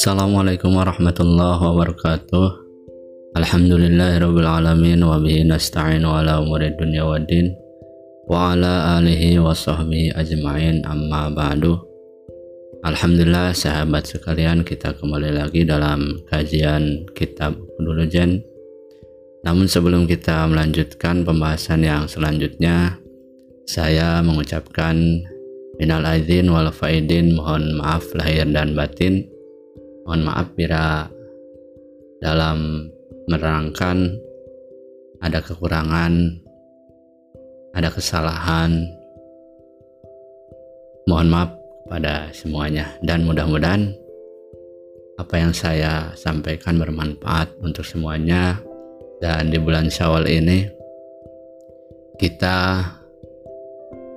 Assalamualaikum warahmatullahi wabarakatuh. Alhamdulillahirrabbilalamin wa bihi nasta'inu ala umuri dunya wa din wa ala alihi wa sahbihi ajma'in. Amma ba'du. Alhamdulillah sahabat sekalian kita kembali lagi dalam kajian kitab Jen. Namun sebelum kita melanjutkan pembahasan yang selanjutnya saya mengucapkan minal aidin wal faidin mohon maaf lahir dan batin mohon maaf bila dalam menerangkan ada kekurangan, ada kesalahan. Mohon maaf pada semuanya dan mudah-mudahan apa yang saya sampaikan bermanfaat untuk semuanya dan di bulan Syawal ini kita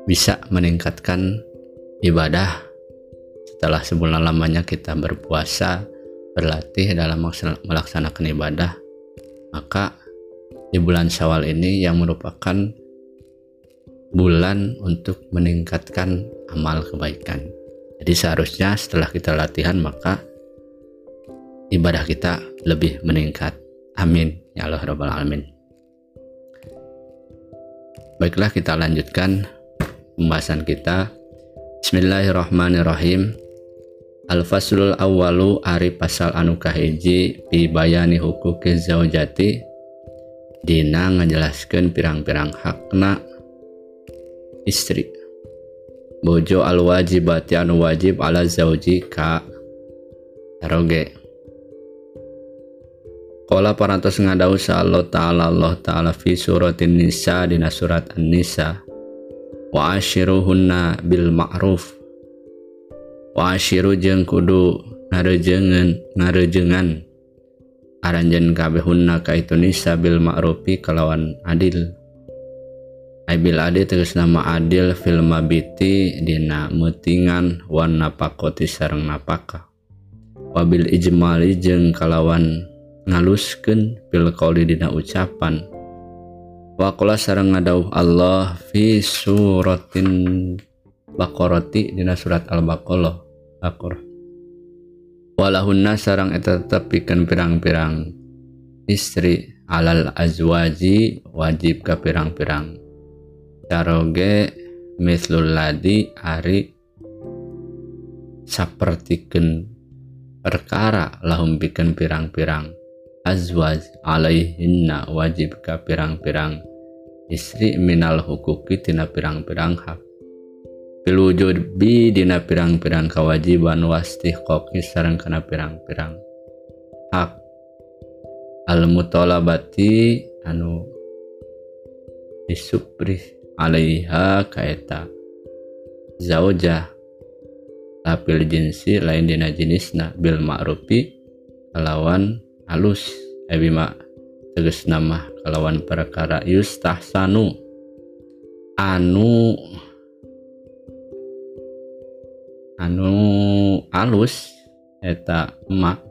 bisa meningkatkan ibadah setelah sebulan lamanya kita berpuasa, berlatih dalam melaksanakan ibadah, maka di bulan Syawal ini yang merupakan bulan untuk meningkatkan amal kebaikan. Jadi seharusnya setelah kita latihan maka ibadah kita lebih meningkat. Amin ya Allah rabbal alamin. Baiklah kita lanjutkan pembahasan kita. Bismillahirrahmanirrahim. Al-faslul awalu ari pasal anu kahiji pi bayani hukuki zaujati. Dina ngajelaskeun pirang-pirang hakna. Istri. Bojo al wajibati anu wajib ala zauji ka taroge Kala parantos ngadau Allah ta'ala Allah ta'ala fi suratin nisa dina surat an-nisa waashiruhunna bil ma'ruf. Waashiru jeung kudu ngarejengen ngarejengan aranjen kabehunna kaitu nisa bil ma'rufi kalawan adil. Aibil adil terus nama adil fil mabiti dina meutingan wan napakoti sareng napaka wabil ijmali jeung kalawan ngaluskeun fil qauli dina ucapan. Wakola sarang ngadauh Allah fi suratin Baqarati dina surat Al-Baqarah akur walahunna sarang eta tepikan pirang-pirang istri alal azwaji wajib ke pirang-pirang. Caroge mislul ladi ari sapertiken perkara lahum bikin pirang-pirang azwaj alaihinna wajib ka pirang-pirang istri minal hukuki tina pirang-pirang hak. Fil wujud bi dina pirang-pirang kewajiban wasti koki sareng kana pirang-pirang hak. Al mutolabati anu disupri alaiha kaeta zaujah tapi jinsi lain dina jenisna bil ma'rufi lawan alus Ebima tegas nama kalawan perkara yustahsanu anu anu alus eta emak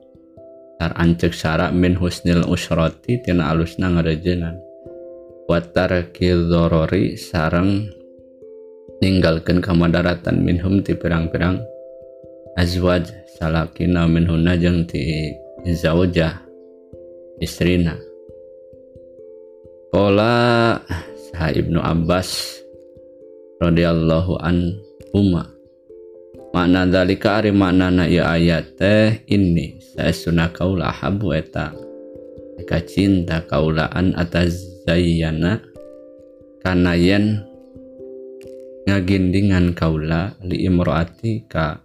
tar ancek syarak min husnil usroti tina alusna ngarejenan. Watar kildorori sarang ninggalkan kamadaratan minhum ti pirang-pirang azwaj salakina minhuna jeng ti zaujah. Istrina. Pola sah Ibnu Abbas radhiyallahu anhuma makna dalika ari maknana ya ayat teh ini saya sunah kaula habu eta eka cinta kaulaan atas zayyana kana yen ngagindingan kaula li imroati ka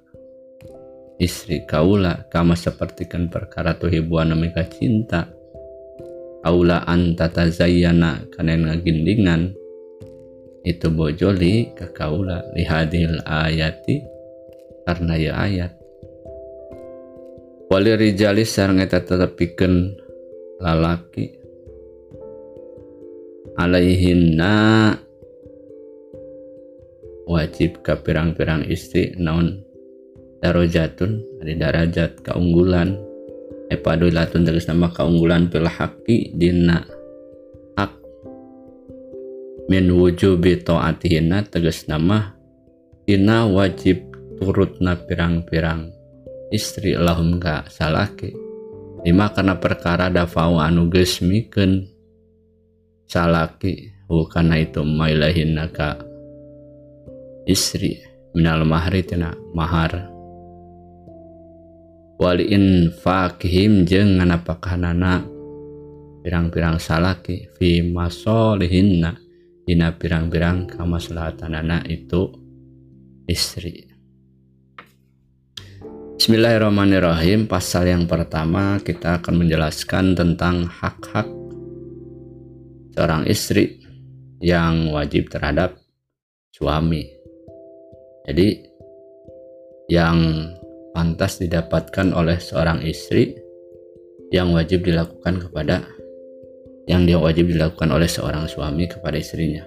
istri kaula kama sepertikan perkara tuhibuan namika cinta aula antata zayyana kana ngagindingan itu bojoli ke kaula lihadil ayati karena ya ayat. Wali rijali sarang eta tetepikeun lalaki. Alaihinna wajib ke pirang-pirang istri naon darajatun ada darajat keunggulan epadulatun terus nama keunggulan pil haki dina hak min wujubi taatihinna tegas nama tina wajib turutna pirang-pirang. Istri lahum ka salaki lima karena perkara dafau anu geus salaki karena itu mailahin ka istri. Minal mahri tina mahar waliin fakihim jeung nganapakahanana pirang-pirang salaki fi masolihinna dina pirang-pirang kamaslahatanana itu istri. Bismillahirrahmanirrahim. Pasal yang pertama kita akan menjelaskan tentang hak-hak seorang istri yang wajib terhadap suami. Jadi yang pantas didapatkan oleh seorang istri yang wajib dilakukan kepada yang dia wajib dilakukan oleh seorang suami kepada istrinya.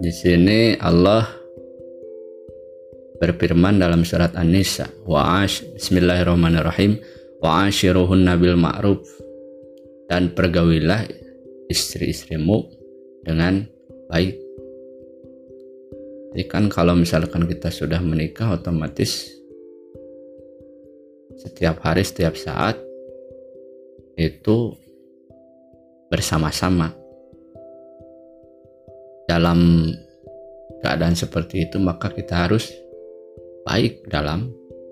Di sini Allah berfirman dalam surat An-Nisa wa ash bismillahirrahmanirrahim wa ashiruhun nabil ma'ruf dan pergaulilah istri-istrimu dengan baik jadi kan kalau misalkan kita sudah menikah otomatis setiap hari setiap saat itu bersama-sama dalam keadaan seperti itu maka kita harus baik dalam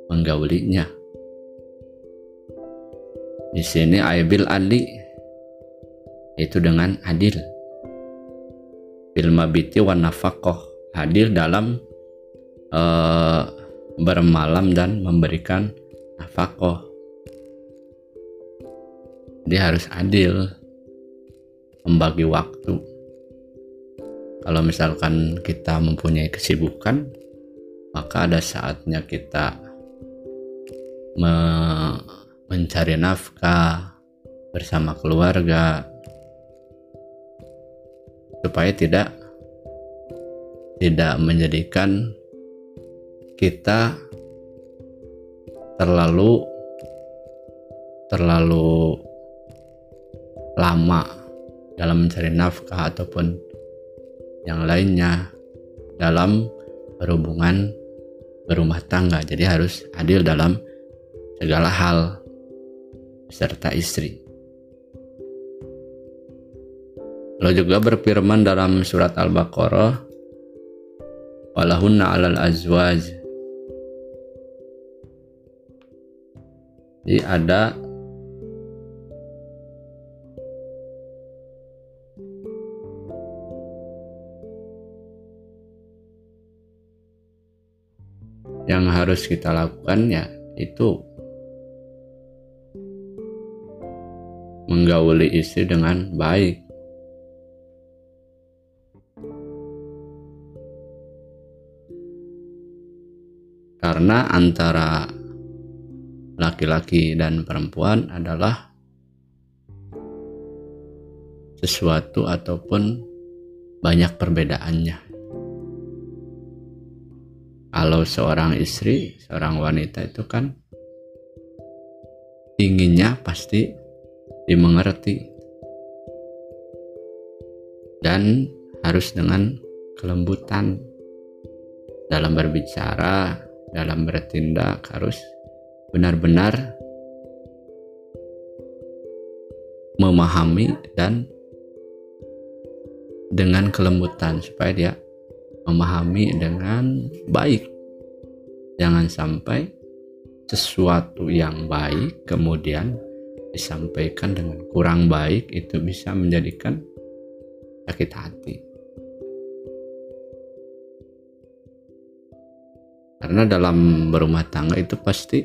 menggaulinya. Di sini aibil adli itu dengan adil. Bil mabiti wan nafaqah adil dalam uh, bermalam dan memberikan nafkah. Dia harus adil membagi waktu. Kalau misalkan kita mempunyai kesibukan, maka ada saatnya kita me mencari nafkah bersama keluarga supaya tidak tidak menjadikan kita terlalu terlalu lama dalam mencari nafkah ataupun yang lainnya dalam berhubungan berumah tangga. Jadi harus adil dalam segala hal serta istri. Allah juga berfirman dalam surat Al-Baqarah walahunna 'alal azwaj. Jadi ada yang harus kita lakukan ya itu menggauli istri dengan baik. Karena antara laki-laki dan perempuan adalah sesuatu ataupun banyak perbedaannya. Kalau seorang istri, seorang wanita itu kan inginnya pasti dimengerti dan harus dengan kelembutan dalam berbicara, dalam bertindak harus benar-benar memahami dan dengan kelembutan supaya dia memahami dengan baik. Jangan sampai sesuatu yang baik kemudian disampaikan dengan kurang baik itu bisa menjadikan sakit hati. Karena dalam berumah tangga itu pasti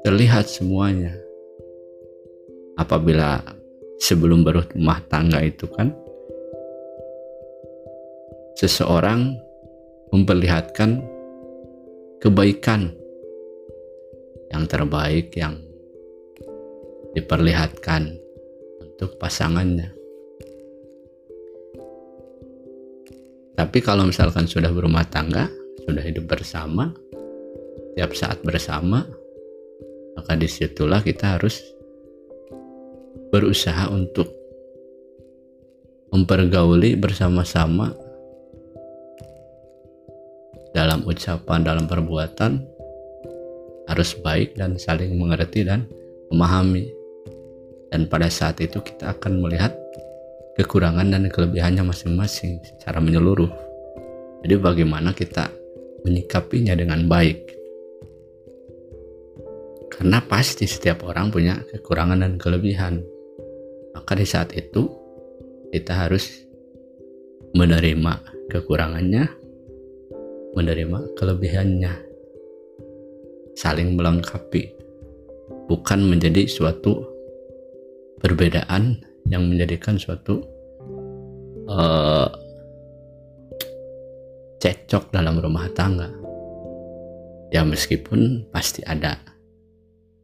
terlihat semuanya. Apabila sebelum berumah tangga itu kan seseorang memperlihatkan kebaikan yang terbaik yang diperlihatkan untuk pasangannya. Tapi kalau misalkan sudah berumah tangga, sudah hidup bersama, tiap saat bersama, maka di situlah kita harus berusaha untuk mempergauli bersama-sama dalam ucapan dalam perbuatan harus baik dan saling mengerti dan memahami. Dan pada saat itu kita akan melihat kekurangan dan kelebihannya masing-masing secara menyeluruh. Jadi bagaimana kita menyikapinya dengan baik? Karena pasti setiap orang punya kekurangan dan kelebihan. Maka di saat itu kita harus menerima kekurangannya menerima kelebihannya. Saling melengkapi. Bukan menjadi suatu perbedaan yang menjadikan suatu uh, cekcok dalam rumah tangga. Ya meskipun pasti ada.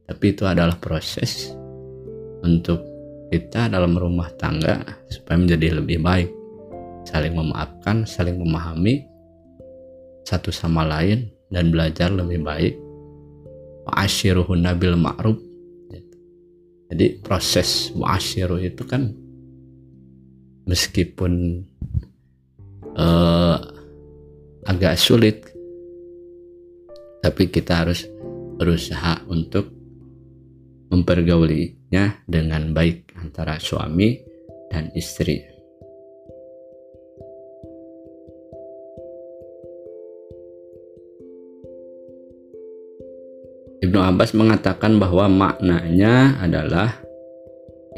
Tapi itu adalah proses untuk kita dalam rumah tangga supaya menjadi lebih baik. Saling memaafkan saling memahami satu sama lain dan belajar lebih baik. Wa'asyiruhun nabil ma'ruf jadi proses wa'asyiruh itu kan meskipun uh, agak sulit tapi kita harus berusaha untuk mempergaulinya dengan baik antara suami dan istri. Ibnu Abbas mengatakan bahwa maknanya adalah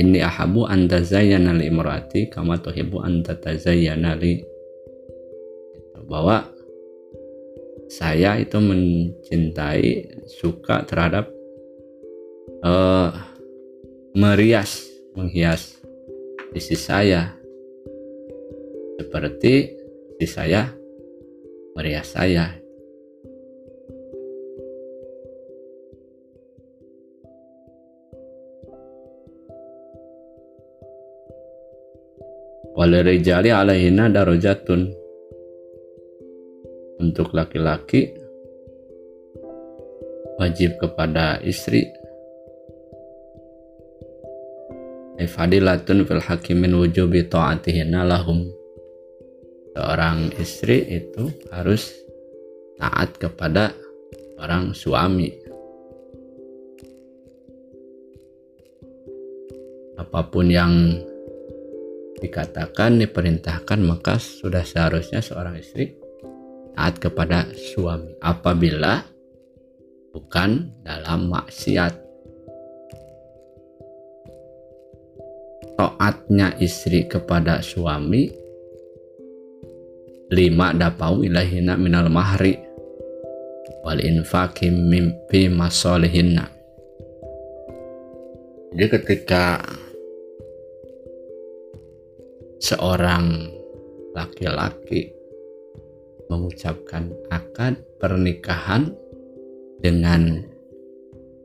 ini ahabu antazayyana li imrati kama tuhibu antatazayyana li bahwa saya itu mencintai suka terhadap uh, merias, menghias isi saya seperti isi saya merias saya. Walirijali alaihina darajatun. Untuk laki-laki wajib kepada istri. Fadilatun fil hakimin wujubi ta'atihina lahum. Seorang istri itu harus taat kepada orang suami. Apa pun yang dikatakan diperintahkan maka sudah seharusnya seorang istri taat kepada suami. Apabila bukan dalam maksiat. Taatnya istri kepada suami lima dapau ilahina minal mahri wal infaqi mimpi masolihinna. Jadi ketika seorang laki-laki mengucapkan akad pernikahan dengan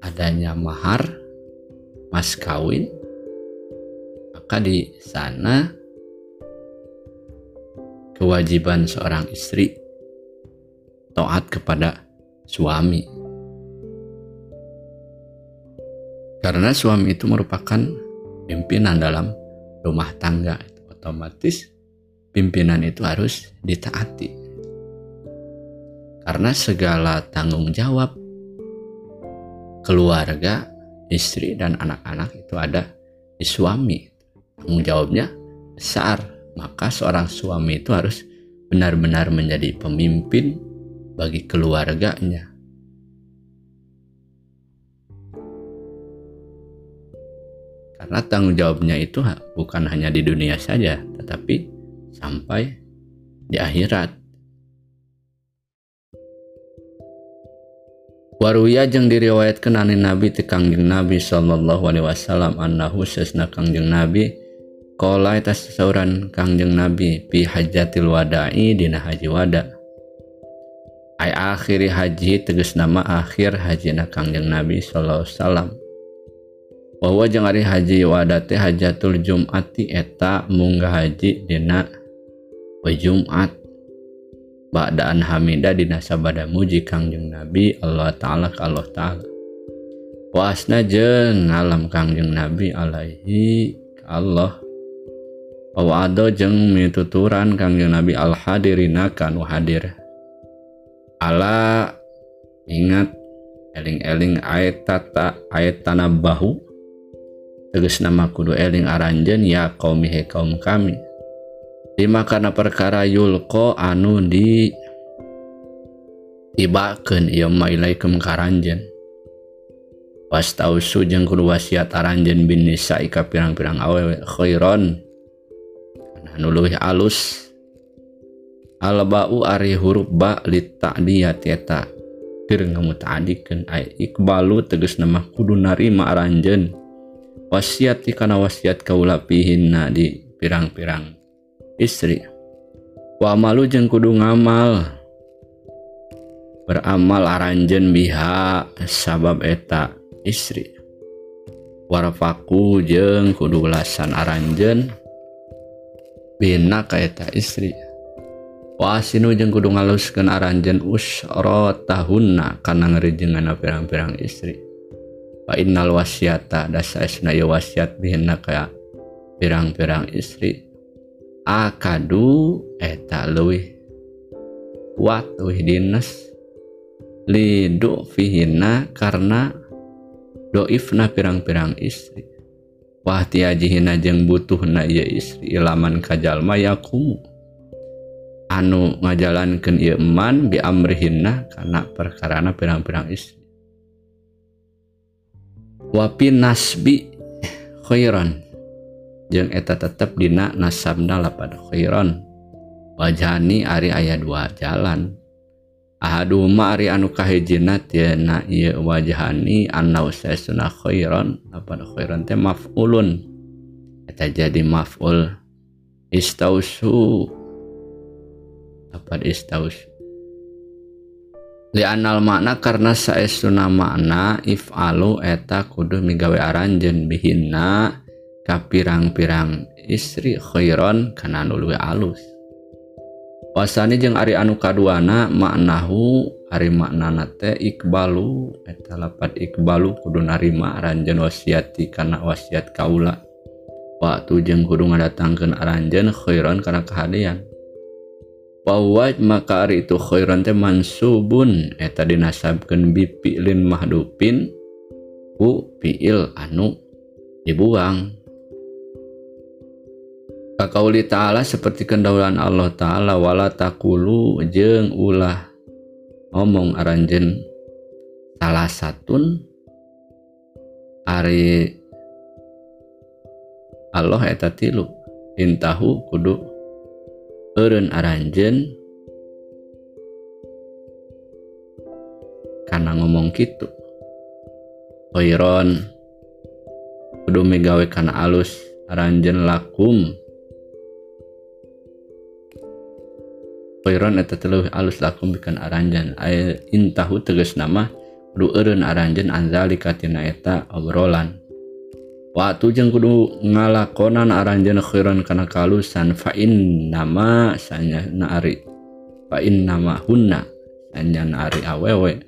adanya mahar mas kawin maka di sana kewajiban seorang istri taat kepada suami. Karena suami itu merupakan pimpinan dalam rumah tangga, otomatis pimpinan itu harus ditaati. Karena segala tanggung jawab keluarga, istri dan anak-anak itu ada di suami. Tanggung jawabnya besar. Maka seorang suami itu harus benar-benar menjadi pemimpin bagi keluarganya karena tanggung jawabnya itu bukan hanya di dunia saja tetapi sampai di akhirat Waruya jeng diriwayatkan ani Nabi ti Kangjeng Nabi sallallahu alaihi wasallam annahu sesna Kangjeng Nabi Kola atas sauran kangjeng Nabi pi hajatil wada'i dina haji wada. Ay akhiri haji tegas nama akhir haji na kangjeng Nabi sallallahu salam. bahwa jeng hari haji wadate hajatul Jumati eta munggah haji dina pejumat Ba'daan hamida dina sabada muji Kangjeng Nabi Allah Ta'ala ka Allah Ta'ala. Puasna jeng alam Kangjeng Nabi alaihi Allah. Bahwa ado jeng mituturan Kangjeng Nabi al hadirina kanu hadir. Ala ingat eling-eling ayat tata ayat tanah bahu. tegas nama kudu eling aranjen ya kaumihe kaum kami. Lima karena perkara yulko anu di tibaken ia mailaikum karanjen was jeung kudu wasiat aranjen bin nisa ika pirang-pirang awewe khairon. Anu leuwih alus. Albau ari huruf ba li ta'diyat eta. Keur ngamutadikeun ai ikbalu tegas nama kudu narima aranjen wasiat dikana wasiat kaula pihinna di pirang-pirang istri. Wa malu jeng kudu ngamal. Beramal aranjen biha sabab eta istri. Warfaku jeng kudu belasan aranjen bina kaeta istri. Wasinu jeng kudu ngaluskeun aranjen usro tahunna karena ngerijengan pirang-pirang istri. wa innal wasyata dasaisna ieu wasiat bihinna ka pirang-pirang istri. Akadu eta leuwih kuat leuwih dines. Lidu fihinna karena doifna pirang-pirang istri. Wah tiajihina jeung butuhna ieu istri ilaman kajalma yakumu anu ngajalankeun ieu eman bi amrihinna kana perkarana pirang-pirang istri. wapin nasbi khairan. Jeung eta tetap dina nasabna pada khairan. Wajahani Ari ayah dua jalan. Ahaduma Ari anu kahijinat ya na iya wajahani anau saya khairan. Khron pada Khron teh maf'ulun. Eta jadi maf'ul istausu. Apa istausu. lianal makna karena saestuna makna ifalu eta kudu migawe aranjen bihinna ka pirang-pirang istri khairon kana nu alus. Wasani jeung ari anu kaduana maknahu ari maknana teh ikbalu eta lapat ikbalu kudu narima aranjen wasiati kana wasiat kaula. Waktu jeung kudu ngadatangkeun aranjen khairon kana kahadian. Pawaj maka ari itu khairan teh mansubun. Eta dinasabkeun bi fi'lin mahdupin ku fi'il anu dibuang. Kakauli ta'ala seperti kendaulan Allah ta'ala wala takulu jeng ulah ngomong aranjen salah satun. Ari Allah eta tilu intahu kudu eureun aranjen. Karena ngomong gitu. Oiron kudu megawe kana alus aranjen lakum. Pairon eta teluh alus lakum bikan aranjan ay intahu tegas nama kudu eureun aranjan anzali katina eta obrolan Waktu jeng kudu ngalakonan aranjana khairan kana kalusan fa nama sanya naari fa nama hunna sanya naari awewe.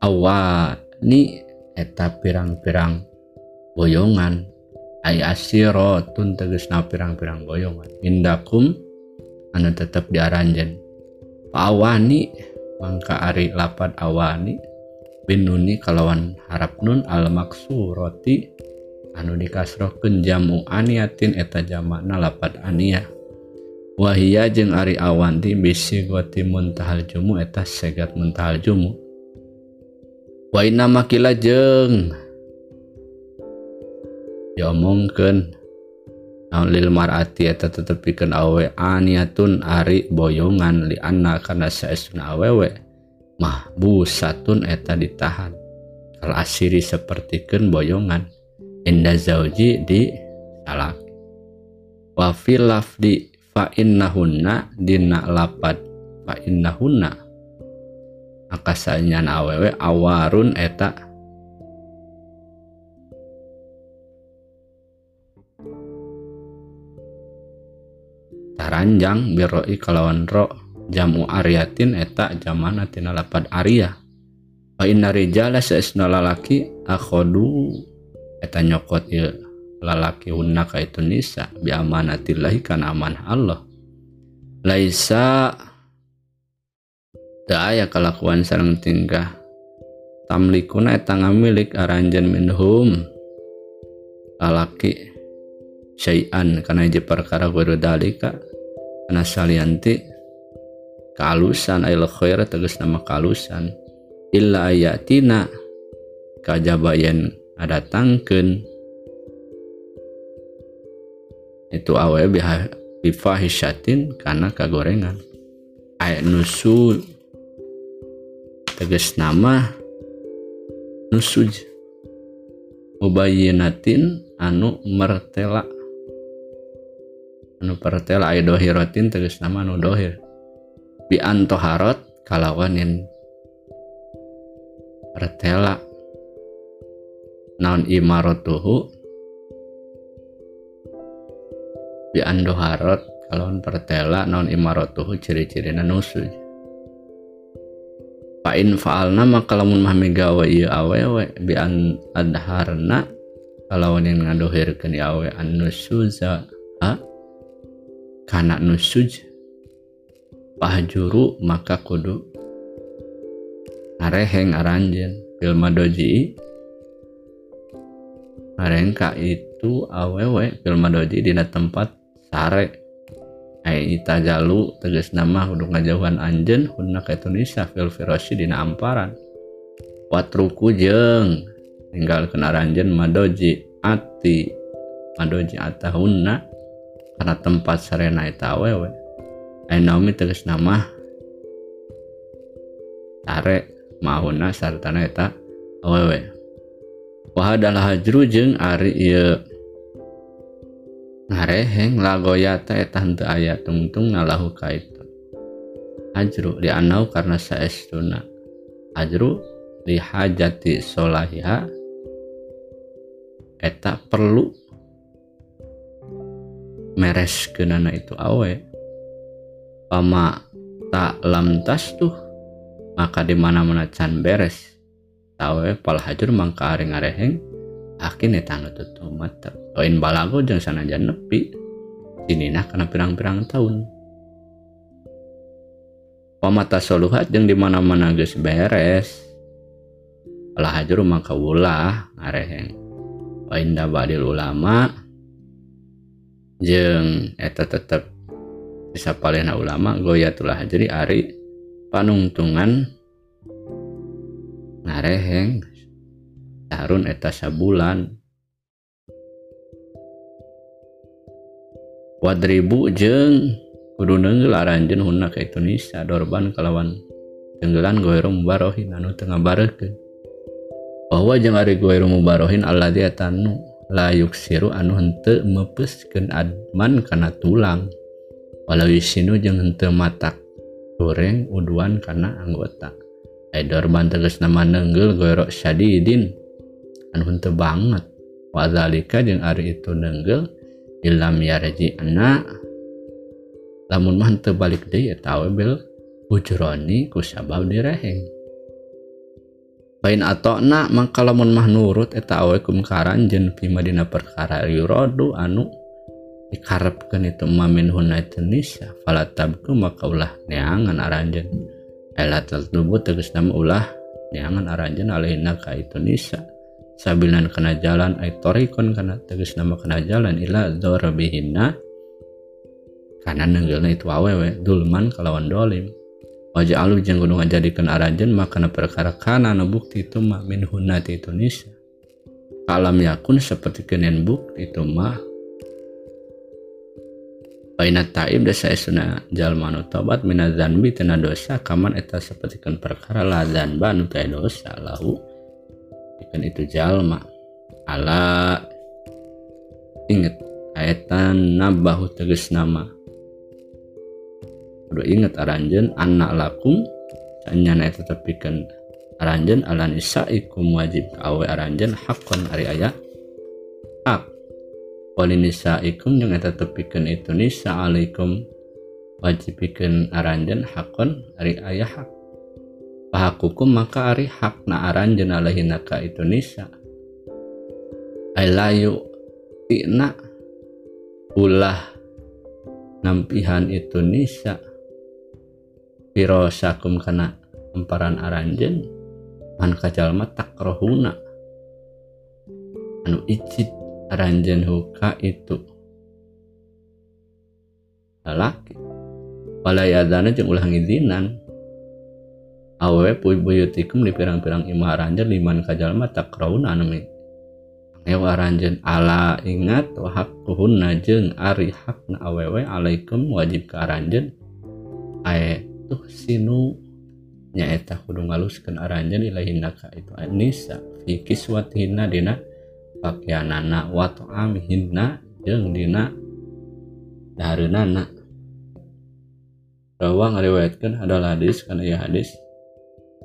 Awa ni eta pirang-pirang boyongan ay asirotun tegesna pirang-pirang boyongan. Indakum anu tetep diaranjen awani mangka ari lapat awani binuni kalawan harap nun al maksuroti anu dikasrohken jamu aniatin eta jamakna lapat ania. Wahia jeung Ari Awanti bisi goti muntahal jumu eta segat muntahal jumu. Waina makila jeng diomongkan lil marati eta tetepikan awe aniatun Ari boyongan li anak karena saestuna awewe? Mah busatun eta ditahan kalau asiri sepertikan boyongan. Inda zauji di salak wa fil lafdi fa innahunna dina lapat fa innahunna. Maka awewe awarun eta. Taranjang biroi kalawan ro jamu ariatin eta jamana tina lapad aria wa inna rijala saesna lalaki akhodu eta nyokot il lalaki hunna ka itu nisa bi amanatillahi kana amanah Allah. Laisa da aya kalakuan sareng tingkah tamlikuna eta ngamilik aranjan minhum lalaki syai'an kana je perkara guru dalika. Kana salianti kalusan ail khair tegas nama kalusan. Illa ayatina kajabayan datangkan itu awe bifahisyatin karena kagorengan. Ayat nusu tegas nama nusuj mubayinatin anu mertela. Anu pertela ayat dohirotin tegas nama anu dohir. Bi antoharot kalawanin pertela. naon imaratuhu bi andoharot kalon pertela naon imaratuhu ciri-ciri nusu. Pain faalna maka lamun mah migawe ieu awewe bi an adharna kalawan yang ngadohirkeun awe an nusuza ha? Kana nusuj pahjuru maka kudu areheng aranjen bil madoji Arengka itu awewe film doji dina tempat sare. Aita Galu teges nama kudu ngajauhan Anjen Hunna ke Tunisia fil Firoshi dina Amparan. Watruku jeng tinggal kena ranjen Madoji Ati. Madoji Atahunna karena tempat sarena eta awewe. Ainomi teges nama Sare mahuna sartana eta awewe. Wahadalah hajru jeung ari ieu. Ngareheng lagoyata eta henteu aya tungtung nalahu kaitu hajru di anau karena saestuna. Hajru li hajati solahiha. Eta perlu meres kenana itu awe. Pama tak lam tas tuh maka di mana mana can beres tawe pal hajur mangka ari ngareheng akin eta nu tutumat lain balago jeung sanajan nepi dinina kana pirang-pirang tahun. Pamata soluhat jeung di mana-mana geus beres. Pal hajur mangka ulah ngareheng wa inda badil ulama jeung eta tetep bisa palena ulama goyatulah hajri ari panungtungan nareheng tarun eta sabulan. Wadribu jeng kudu nenggelanjen hunak Indonesia. Dorban kalawan tenggelan goerong mubarohin. Anu tengah bareken bahwa jeng ari goerong mubarohin Allah dia tanu layuk siru anu hente mepesken adman karena tulang. Walau yusinu jeng hente matak goreng uduan karena anggota. Edorban teges nama nenggel goyrok syadidin. Anu henteu banget. Wazalika jeung ari itu nenggel ilam yarji anak lamun mah henteu balik deui eta we bel ujroni ku sabab direheng. Lain atau maka lamun mah nurut eta awe kumkaran jeung pima dina perkara yurodu anu dikarepkeun itu mamin hunai nisa falatabku maka ulah neangan aranjeun. tebutama ulah jangan aranjen alaina ka itu Nisa. Sabilan kena jalan Aitorikon kana tegas nama kena jalan ila Ilahbihina karena nenggelna itu awewe dulman kalawan dolim. Wajah alu jeng gunung jadikan aranjen makana perkara kana na bukti itu mah min hunati itu nisa. Alam yakun seperti kenen bukti itu mah. Baina taib desa esuna jalmanu tobat mina zanbi tena dosa kaman eta sapertikeun perkara la zanba nu dosa lahu. Ikan itu jalma ala. Inget ayatan nabahu tegas nama. Kudu inget aranjen anak lakum sanyana eta tepikeun aranjen ala nisaikum wajib awe aranjen hakon ari ayat Walinisaikum yang eta tepikeun itu nisa alaikum wajibikeun aranjeun hakon ari ayah hak. Pahakukum maka ari hak na aranjeun alaihina ka itu nisa. Ailayu tina ulah nampihan itu nisa pirosakum kana emparan aranjeun man kajalma takrohuna anu icit aranjen huka itu. Lalaki walayadana jeung ulah ngidinan awe puy buyutikum di pirang-pirang imah aranjen liman kajalma takrauna anu Ewa aranjen ala ingat wahak kuhun najeng ari hakna awewe alaikum wajib ke aranjen ae tuh sinu. Nyaeta kudu ngaluskeun aranjeun ilahinna ka itu. Anisa fi kiswatina dina pakaianana wa ta'amihinna jeung dina dahareunana Rawa ngariwayatkan adalah hadis karena ya hadis.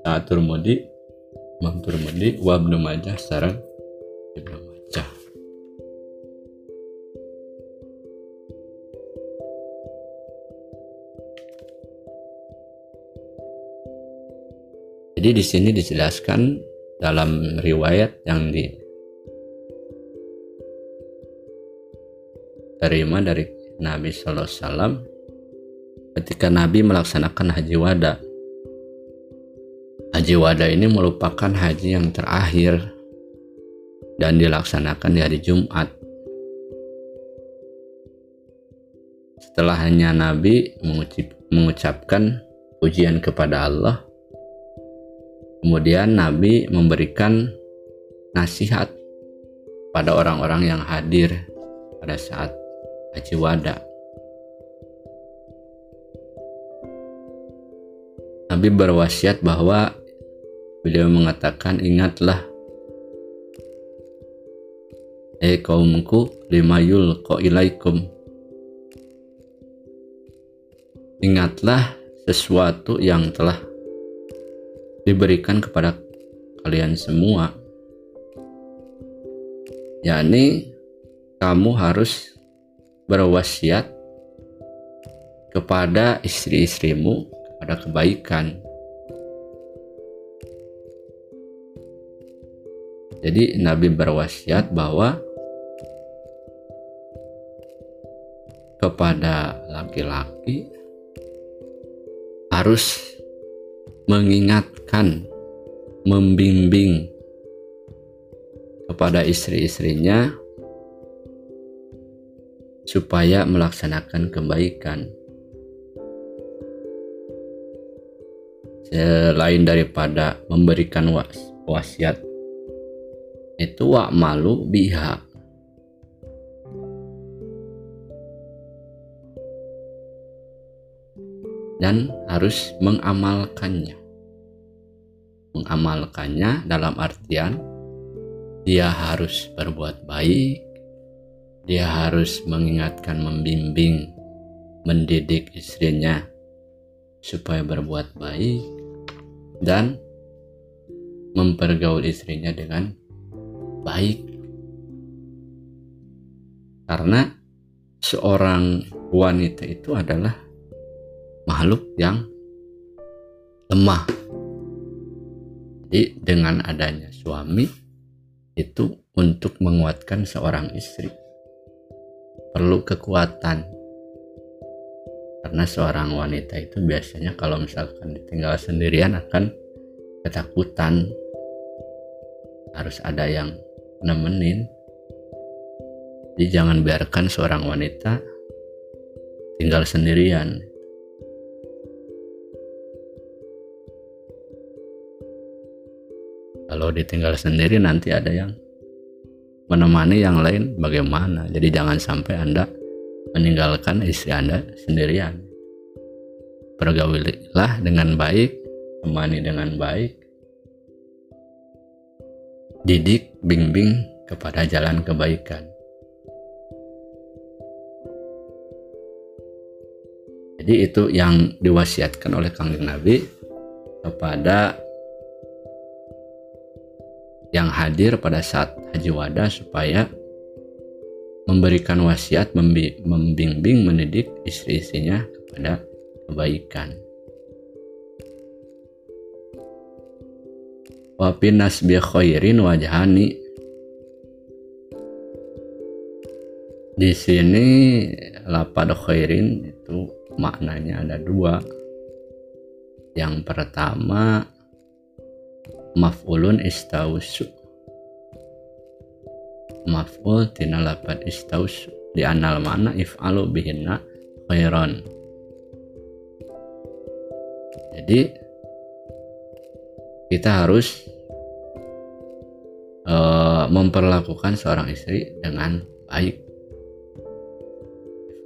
Saat turmudi Imam Turmudi wa Ibnu Majah sareng Ibnu Majah. Jadi di sini dijelaskan dalam riwayat yang diterima dari Nabi Sallallahu Alaihi Wasallam ketika Nabi melaksanakan haji wada. Haji wada ini merupakan haji yang terakhir dan dilaksanakan di hari Jumat. Setelah hanya Nabi mengucapkan pujian kepada Allah, Kemudian Nabi memberikan nasihat pada orang-orang yang hadir pada saat haji wada. Nabi berwasiat bahwa beliau mengatakan ingatlah Eh kaumku lima yul ilaikum Ingatlah sesuatu yang telah diberikan kepada kalian semua yakni kamu harus berwasiat kepada istri-istrimu kepada kebaikan. Jadi Nabi berwasiat bahwa kepada laki-laki harus mengingatkan, membimbing kepada istri-istrinya supaya melaksanakan kebaikan. Selain daripada memberikan was wasiat itu wak malu biha dan harus mengamalkannya mengamalkannya dalam artian dia harus berbuat baik, dia harus mengingatkan, membimbing, mendidik istrinya supaya berbuat baik dan mempergaul istrinya dengan baik. Karena seorang wanita itu adalah makhluk yang lemah jadi dengan adanya suami itu untuk menguatkan seorang istri perlu kekuatan. Karena seorang wanita itu biasanya kalau misalkan ditinggal sendirian akan ketakutan. Harus ada yang nemenin. Jadi jangan biarkan seorang wanita tinggal sendirian. Kalau ditinggal sendiri nanti ada yang menemani yang lain bagaimana? Jadi jangan sampai anda meninggalkan istri anda sendirian. Pergaulilah dengan baik temani dengan baik. Didik bimbing kepada jalan kebaikan. Jadi itu yang diwasiatkan oleh kangjeng Nabi kepada yang hadir pada saat haji wada supaya memberikan wasiat membimbing mendidik istri-istrinya kepada kebaikan. Wa bi khairin di sini lapad khairin itu maknanya ada dua. Yang pertama maf'ulun istausu. Maf'ul tina lapad istausu. Di anal mana if'alu bihinna khairan. Jadi kita harus uh, memperlakukan seorang istri dengan baik.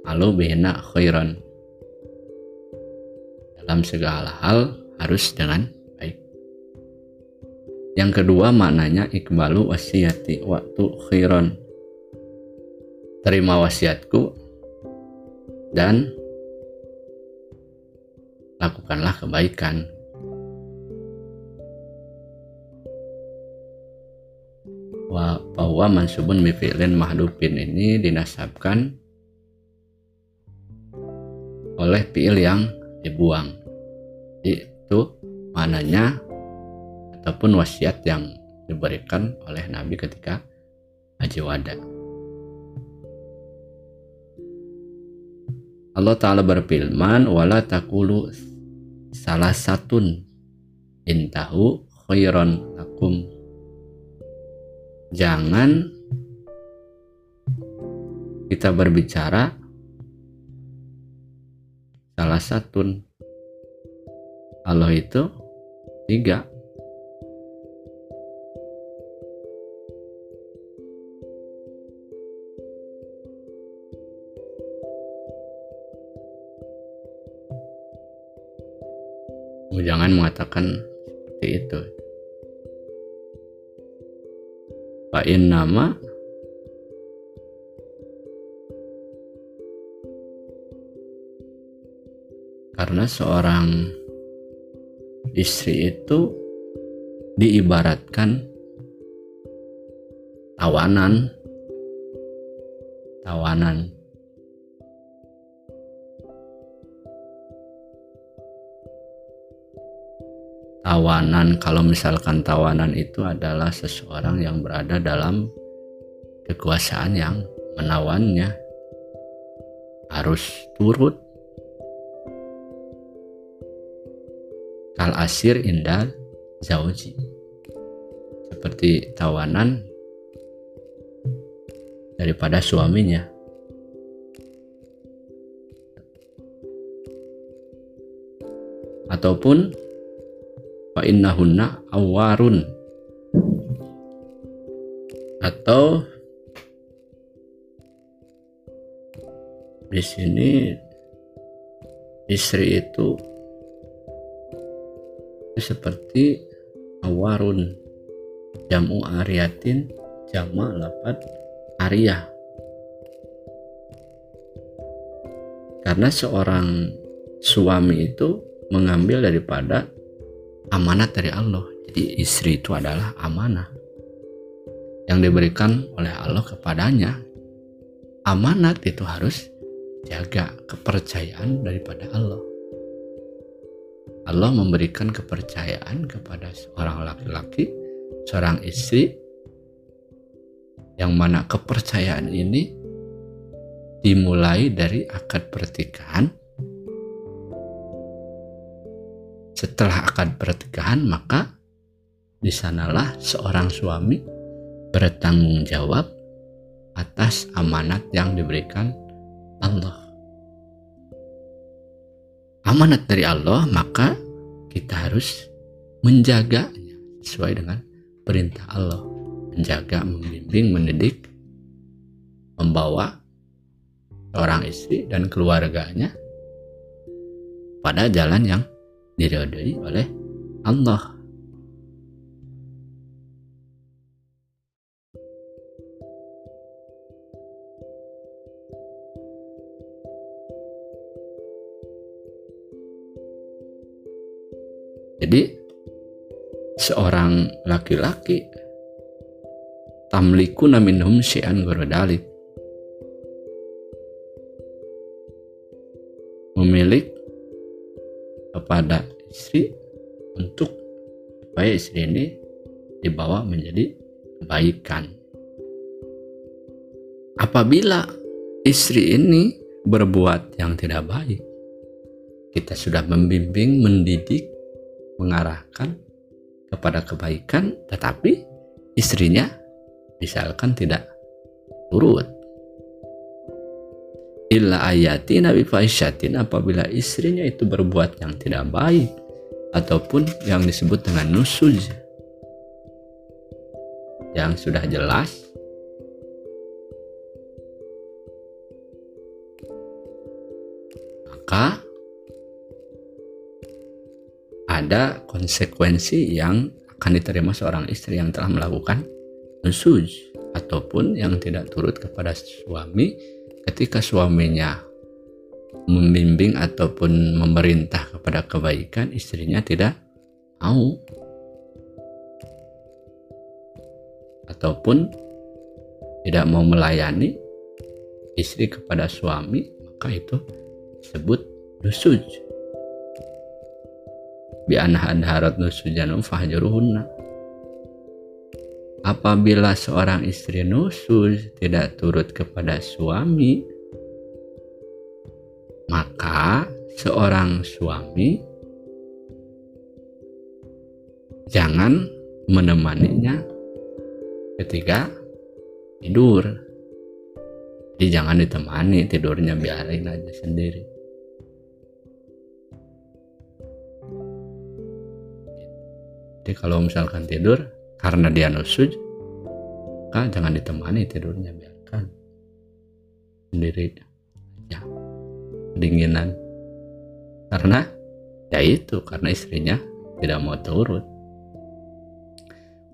Lalu bihna khairan. Dalam segala hal harus dengan yang kedua maknanya ikbalu wasiati waktu khairan terima wasiatku dan lakukanlah kebaikan bahwa mansubun mifilin mahdupin ini dinasabkan oleh fiil yang dibuang. Itu mananya ataupun wasiat yang diberikan oleh Nabi ketika haji wada. Allah Ta'ala berfirman wala takulu salah satun intahu khairan lakum. Jangan kita berbicara salah satu Allah itu tiga jangan mengatakan seperti itu. Pak In nama karena seorang istri itu diibaratkan tawanan. Tawanan tawanan kalau misalkan tawanan itu adalah seseorang yang berada dalam kekuasaan yang menawannya. Harus turut. Kal asir indal zauji. Seperti tawanan daripada suaminya. Ataupun fa innahunna awarun atau di sini istri itu seperti awarun jamu ariatin jama lapat ariyah. Karena seorang suami itu mengambil daripada amanat dari Allah. Jadi istri itu adalah amanah yang diberikan oleh Allah kepadanya. Amanat itu harus jaga kepercayaan daripada Allah. Allah memberikan kepercayaan kepada seorang laki-laki, seorang istri, yang mana kepercayaan ini dimulai dari akad pertikahan. Setelah akad pertikahan, maka di sanalah seorang suami bertanggung jawab atas amanat yang diberikan Allah amanat dari Allah, maka kita harus menjaganya sesuai dengan perintah Allah. Menjaga, membimbing, mendidik, membawa seorang istri dan keluarganya pada jalan yang diridhoi oleh Allah. Jadi seorang laki-laki tamliku naminhum syi'an gorodalik ini dibawa menjadi kebaikan. Apabila istri ini berbuat yang tidak baik kita sudah membimbing mendidik mengarahkan kepada kebaikan tetapi istrinya misalkan tidak turut illa ayati nabi faisyatin apabila istrinya itu berbuat yang tidak baik ataupun yang disebut dengan nusuz yang sudah jelas. Maka ada konsekuensi yang akan diterima seorang istri yang telah melakukan nusuz ataupun yang tidak turut kepada suami ketika suaminya membimbing ataupun memerintah kepada kebaikan istrinya tidak mau. Ataupun tidak mau melayani istri kepada suami maka itu disebut nusuj. Bi anharat nusujan fahjuruhunna. Apabila seorang istri nusus tidak turut kepada suami, maka seorang suami jangan menemaninya ketika tidur. Jadi jangan ditemani tidurnya biarin aja sendiri. Jadi kalau misalkan tidur karena dia maka jangan ditemani tidurnya biarkan sendiri ya kedinginan. Karena ya itu karena istrinya tidak mau turut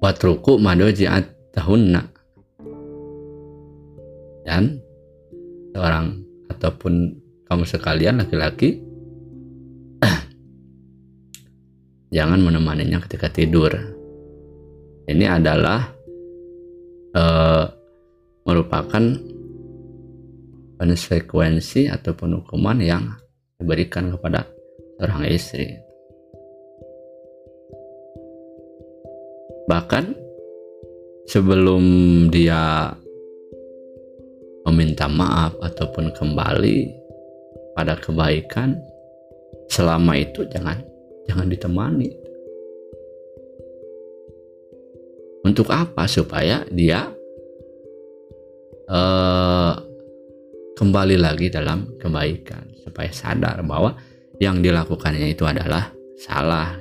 watruku madojiat tahunna. Dan seorang ataupun kamu sekalian laki-laki jangan menemaninya ketika tidur. Ini adalah uh, merupakan konsekuensi ataupun hukuman yang diberikan kepada seorang istri. Bahkan sebelum dia meminta maaf ataupun kembali pada kebaikan selama itu jangan jangan ditemani Untuk apa? Supaya dia uh, kembali lagi dalam kebaikan, supaya sadar bahwa yang dilakukannya itu adalah salah.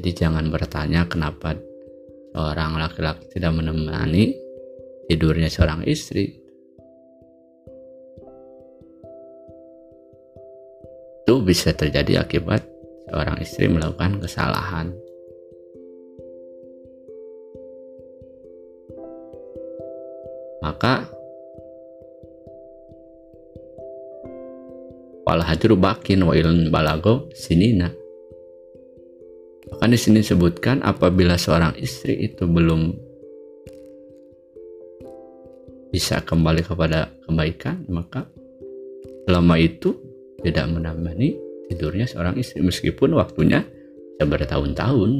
Jadi jangan bertanya kenapa seorang laki-laki tidak menemani tidurnya seorang istri. Itu bisa terjadi akibat seorang istri melakukan kesalahan. maka wal bakin wa ilun balago sinina. Bahkan di sini disebutkan apabila seorang istri itu belum bisa kembali kepada kebaikan maka selama itu tidak menemani tidurnya seorang istri meskipun waktunya bisa bertahun-tahun.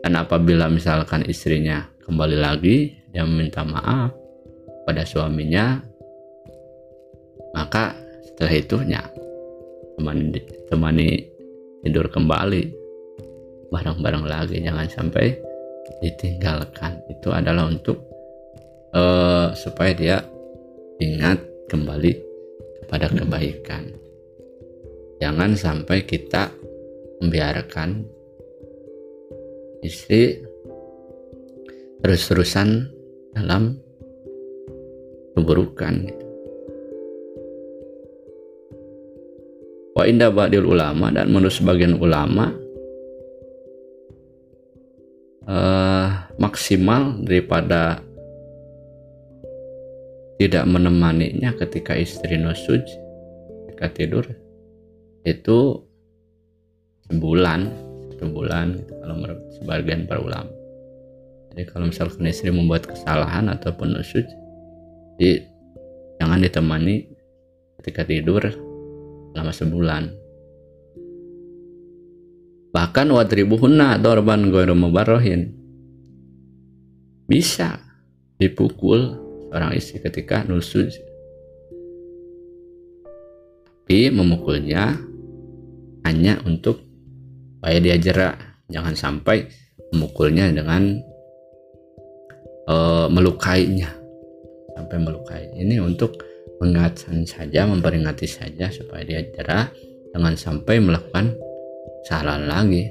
Dan apabila misalkan istrinya kembali lagi dia meminta maaf pada suaminya maka setelah itu ya temani, temani tidur kembali. Bareng-bareng lagi jangan sampai ditinggalkan. Itu adalah untuk uh, supaya dia ingat kembali kepada kebaikan. Jangan sampai kita membiarkan istri terus-terusan dalam keburukan Wa indah ba'dil ulama dan menurut sebagian ulama uh, maksimal daripada tidak menemaninya ketika istri nusuj ketika tidur itu sebulan satu bulan gitu, kalau menurut sebagian para ulama. Jadi kalau misalkan istri membuat kesalahan ataupun usut jadi jangan ditemani ketika tidur selama sebulan. Bahkan wadribuhunna dorban ghairu mubarrohin. Bisa dipukul seorang istri ketika nusuk tapi memukulnya hanya untuk supaya dia jerak jangan sampai memukulnya dengan uh, melukainya. Sampai melukai. Ini untuk mengingatkan saja memperingati saja supaya dia jerak jangan sampai melakukan kesalahan lagi.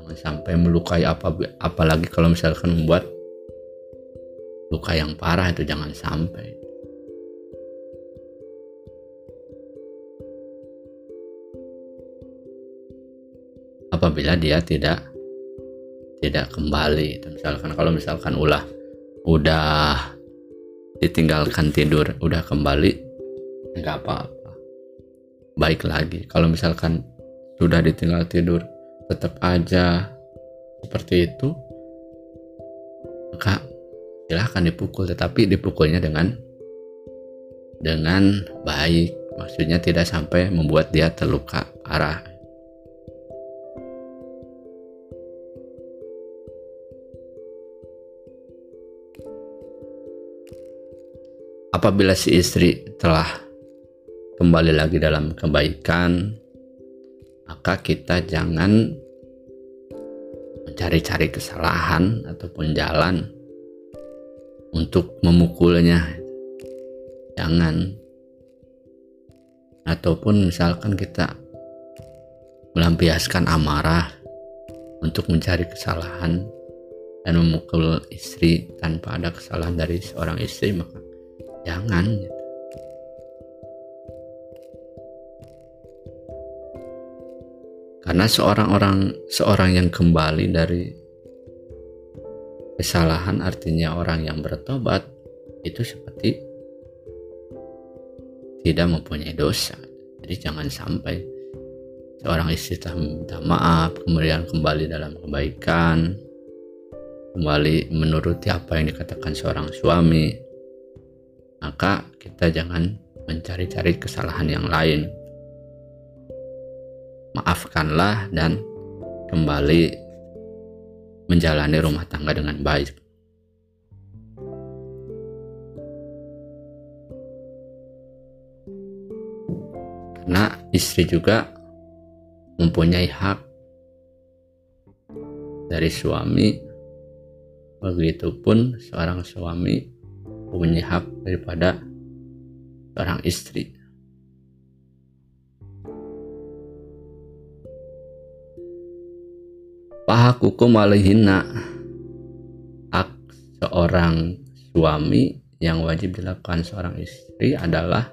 Jangan sampai melukai apa apalagi kalau misalkan membuat luka yang parah itu jangan sampai. Apabila dia tidak tidak kembali misalkan kalau misalkan ulah udah ditinggalkan tidur udah kembali nggak apa-apa. Baik lagi. Kalau misalkan sudah ditinggal tidur tetap aja. Seperti itu maka silahkan dipukul tetapi dipukulnya dengan dengan baik. Maksudnya tidak sampai membuat dia terluka parah apabila si istri telah kembali lagi dalam kebaikan maka kita jangan mencari-cari kesalahan ataupun jalan untuk memukulnya. Jangan. Ataupun misalkan kita melampiaskan amarah untuk mencari kesalahan dan memukul istri tanpa ada kesalahan dari seorang istri maka jangan. Karena seorang orang seorang yang kembali dari kesalahan artinya orang yang bertobat itu seperti tidak mempunyai dosa. Jadi jangan sampai seorang istri minta maaf kemudian kembali dalam kebaikan kembali menuruti apa yang dikatakan seorang suami maka kita jangan mencari-cari kesalahan yang lain maafkanlah dan kembali menjalani rumah tangga dengan baik. Karena istri juga mempunyai hak dari suami, begitupun seorang suami mempunyai hak daripada seorang istri. Pahakukum alaihinna hak seorang suami yang wajib dilakukan seorang istri adalah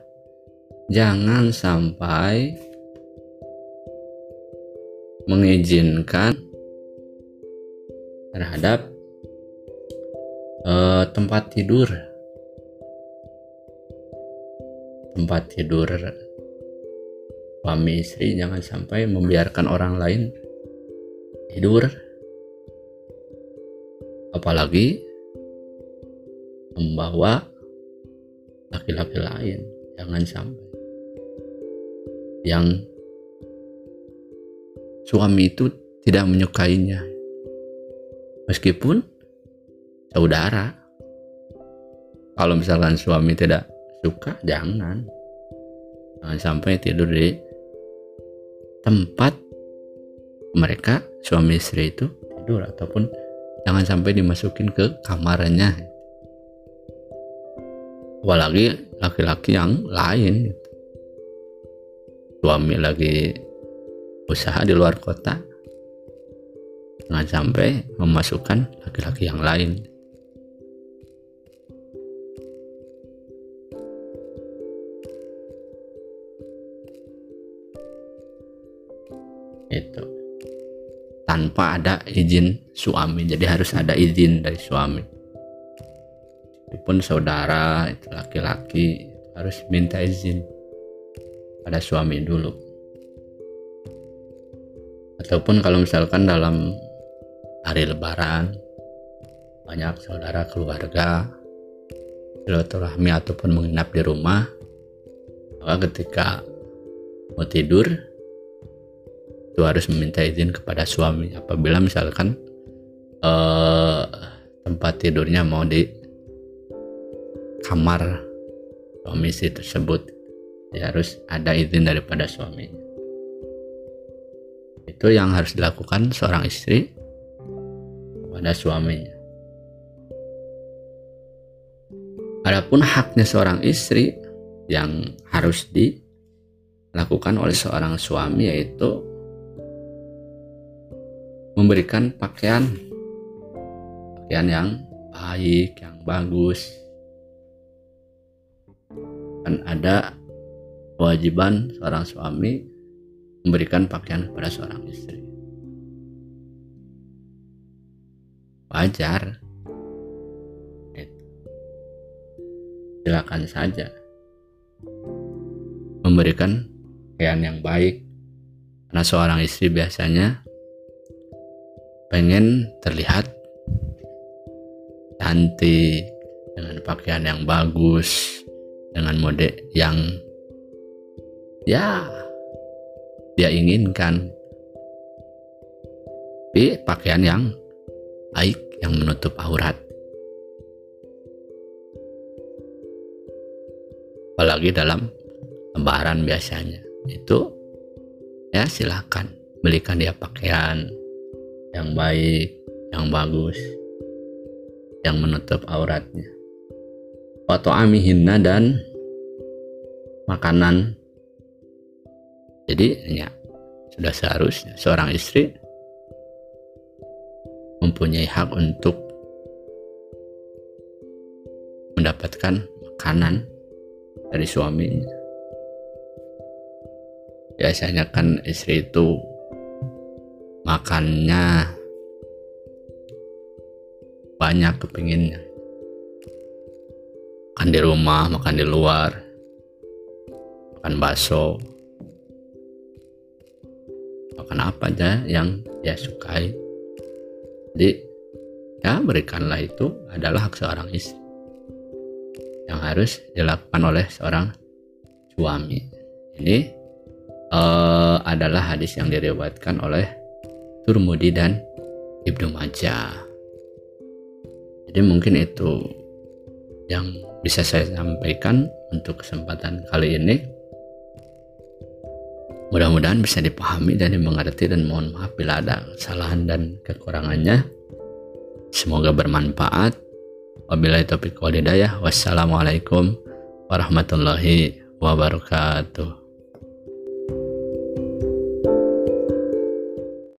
jangan sampai mengizinkan terhadap uh, tempat tidur tempat tidur suami istri jangan sampai membiarkan orang lain tidur. Apalagi membawa laki-laki lain jangan sampai. Yang suami itu tidak menyukainya. Meskipun saudara. Kalau misalkan suami tidak suka? Jangan. Jangan sampai tidur di tempat mereka suami istri itu tidur ataupun jangan sampai dimasukin ke kamarnya. Apalagi laki-laki yang lain. Suami lagi usaha di luar kota. Jangan sampai memasukkan laki-laki yang lain tanpa ada izin suami. Jadi harus ada izin dari suami. Walaupun saudara itu laki-laki harus minta izin pada suami dulu. Ataupun kalau misalkan dalam hari lebaran banyak saudara keluarga silaturahmi ataupun menginap di rumah maka ketika mau tidur itu harus meminta izin kepada suami. Apabila misalkan uh, tempat tidurnya mau di kamar suami istri tersebut ya harus ada izin daripada suaminya itu yang harus dilakukan seorang istri pada suaminya. Adapun haknya seorang istri yang harus dilakukan oleh seorang suami yaitu memberikan pakaian pakaian yang baik, yang bagus. Dan ada kewajiban seorang suami memberikan pakaian kepada seorang istri. Wajar. Silakan saja memberikan pakaian yang baik karena seorang istri biasanya pengen terlihat cantik dengan pakaian yang bagus dengan mode yang ya dia inginkan. Tapi pakaian yang baik yang menutup aurat. Apalagi dalam lebaran biasanya. Itu ya silahkan belikan dia pakaian yang baik yang bagus yang menutup auratnya. Atau amihinna dan makanan. Jadi ya sudah seharusnya seorang istri mempunyai hak untuk mendapatkan makanan dari suaminya. Biasanya kan istri itu makannya banyak kepinginnya. Makan di rumah makan di luar makan bakso. Makan apa aja yang dia sukai. Jadi ya berikanlah itu adalah hak seorang istri yang harus dilakukan oleh seorang suami. Ini uh, adalah hadis yang diriwayatkan oleh Turmudi dan Ibnu Majah jadi mungkin itu yang bisa saya sampaikan untuk kesempatan kali ini. Mudah-mudahan bisa dipahami dan dimengerti dan mohon maaf bila ada kesalahan dan kekurangannya. Semoga bermanfaat. Wabillahi taufiq walhidayah. Wassalamualaikum warahmatullahi wabarakatuh.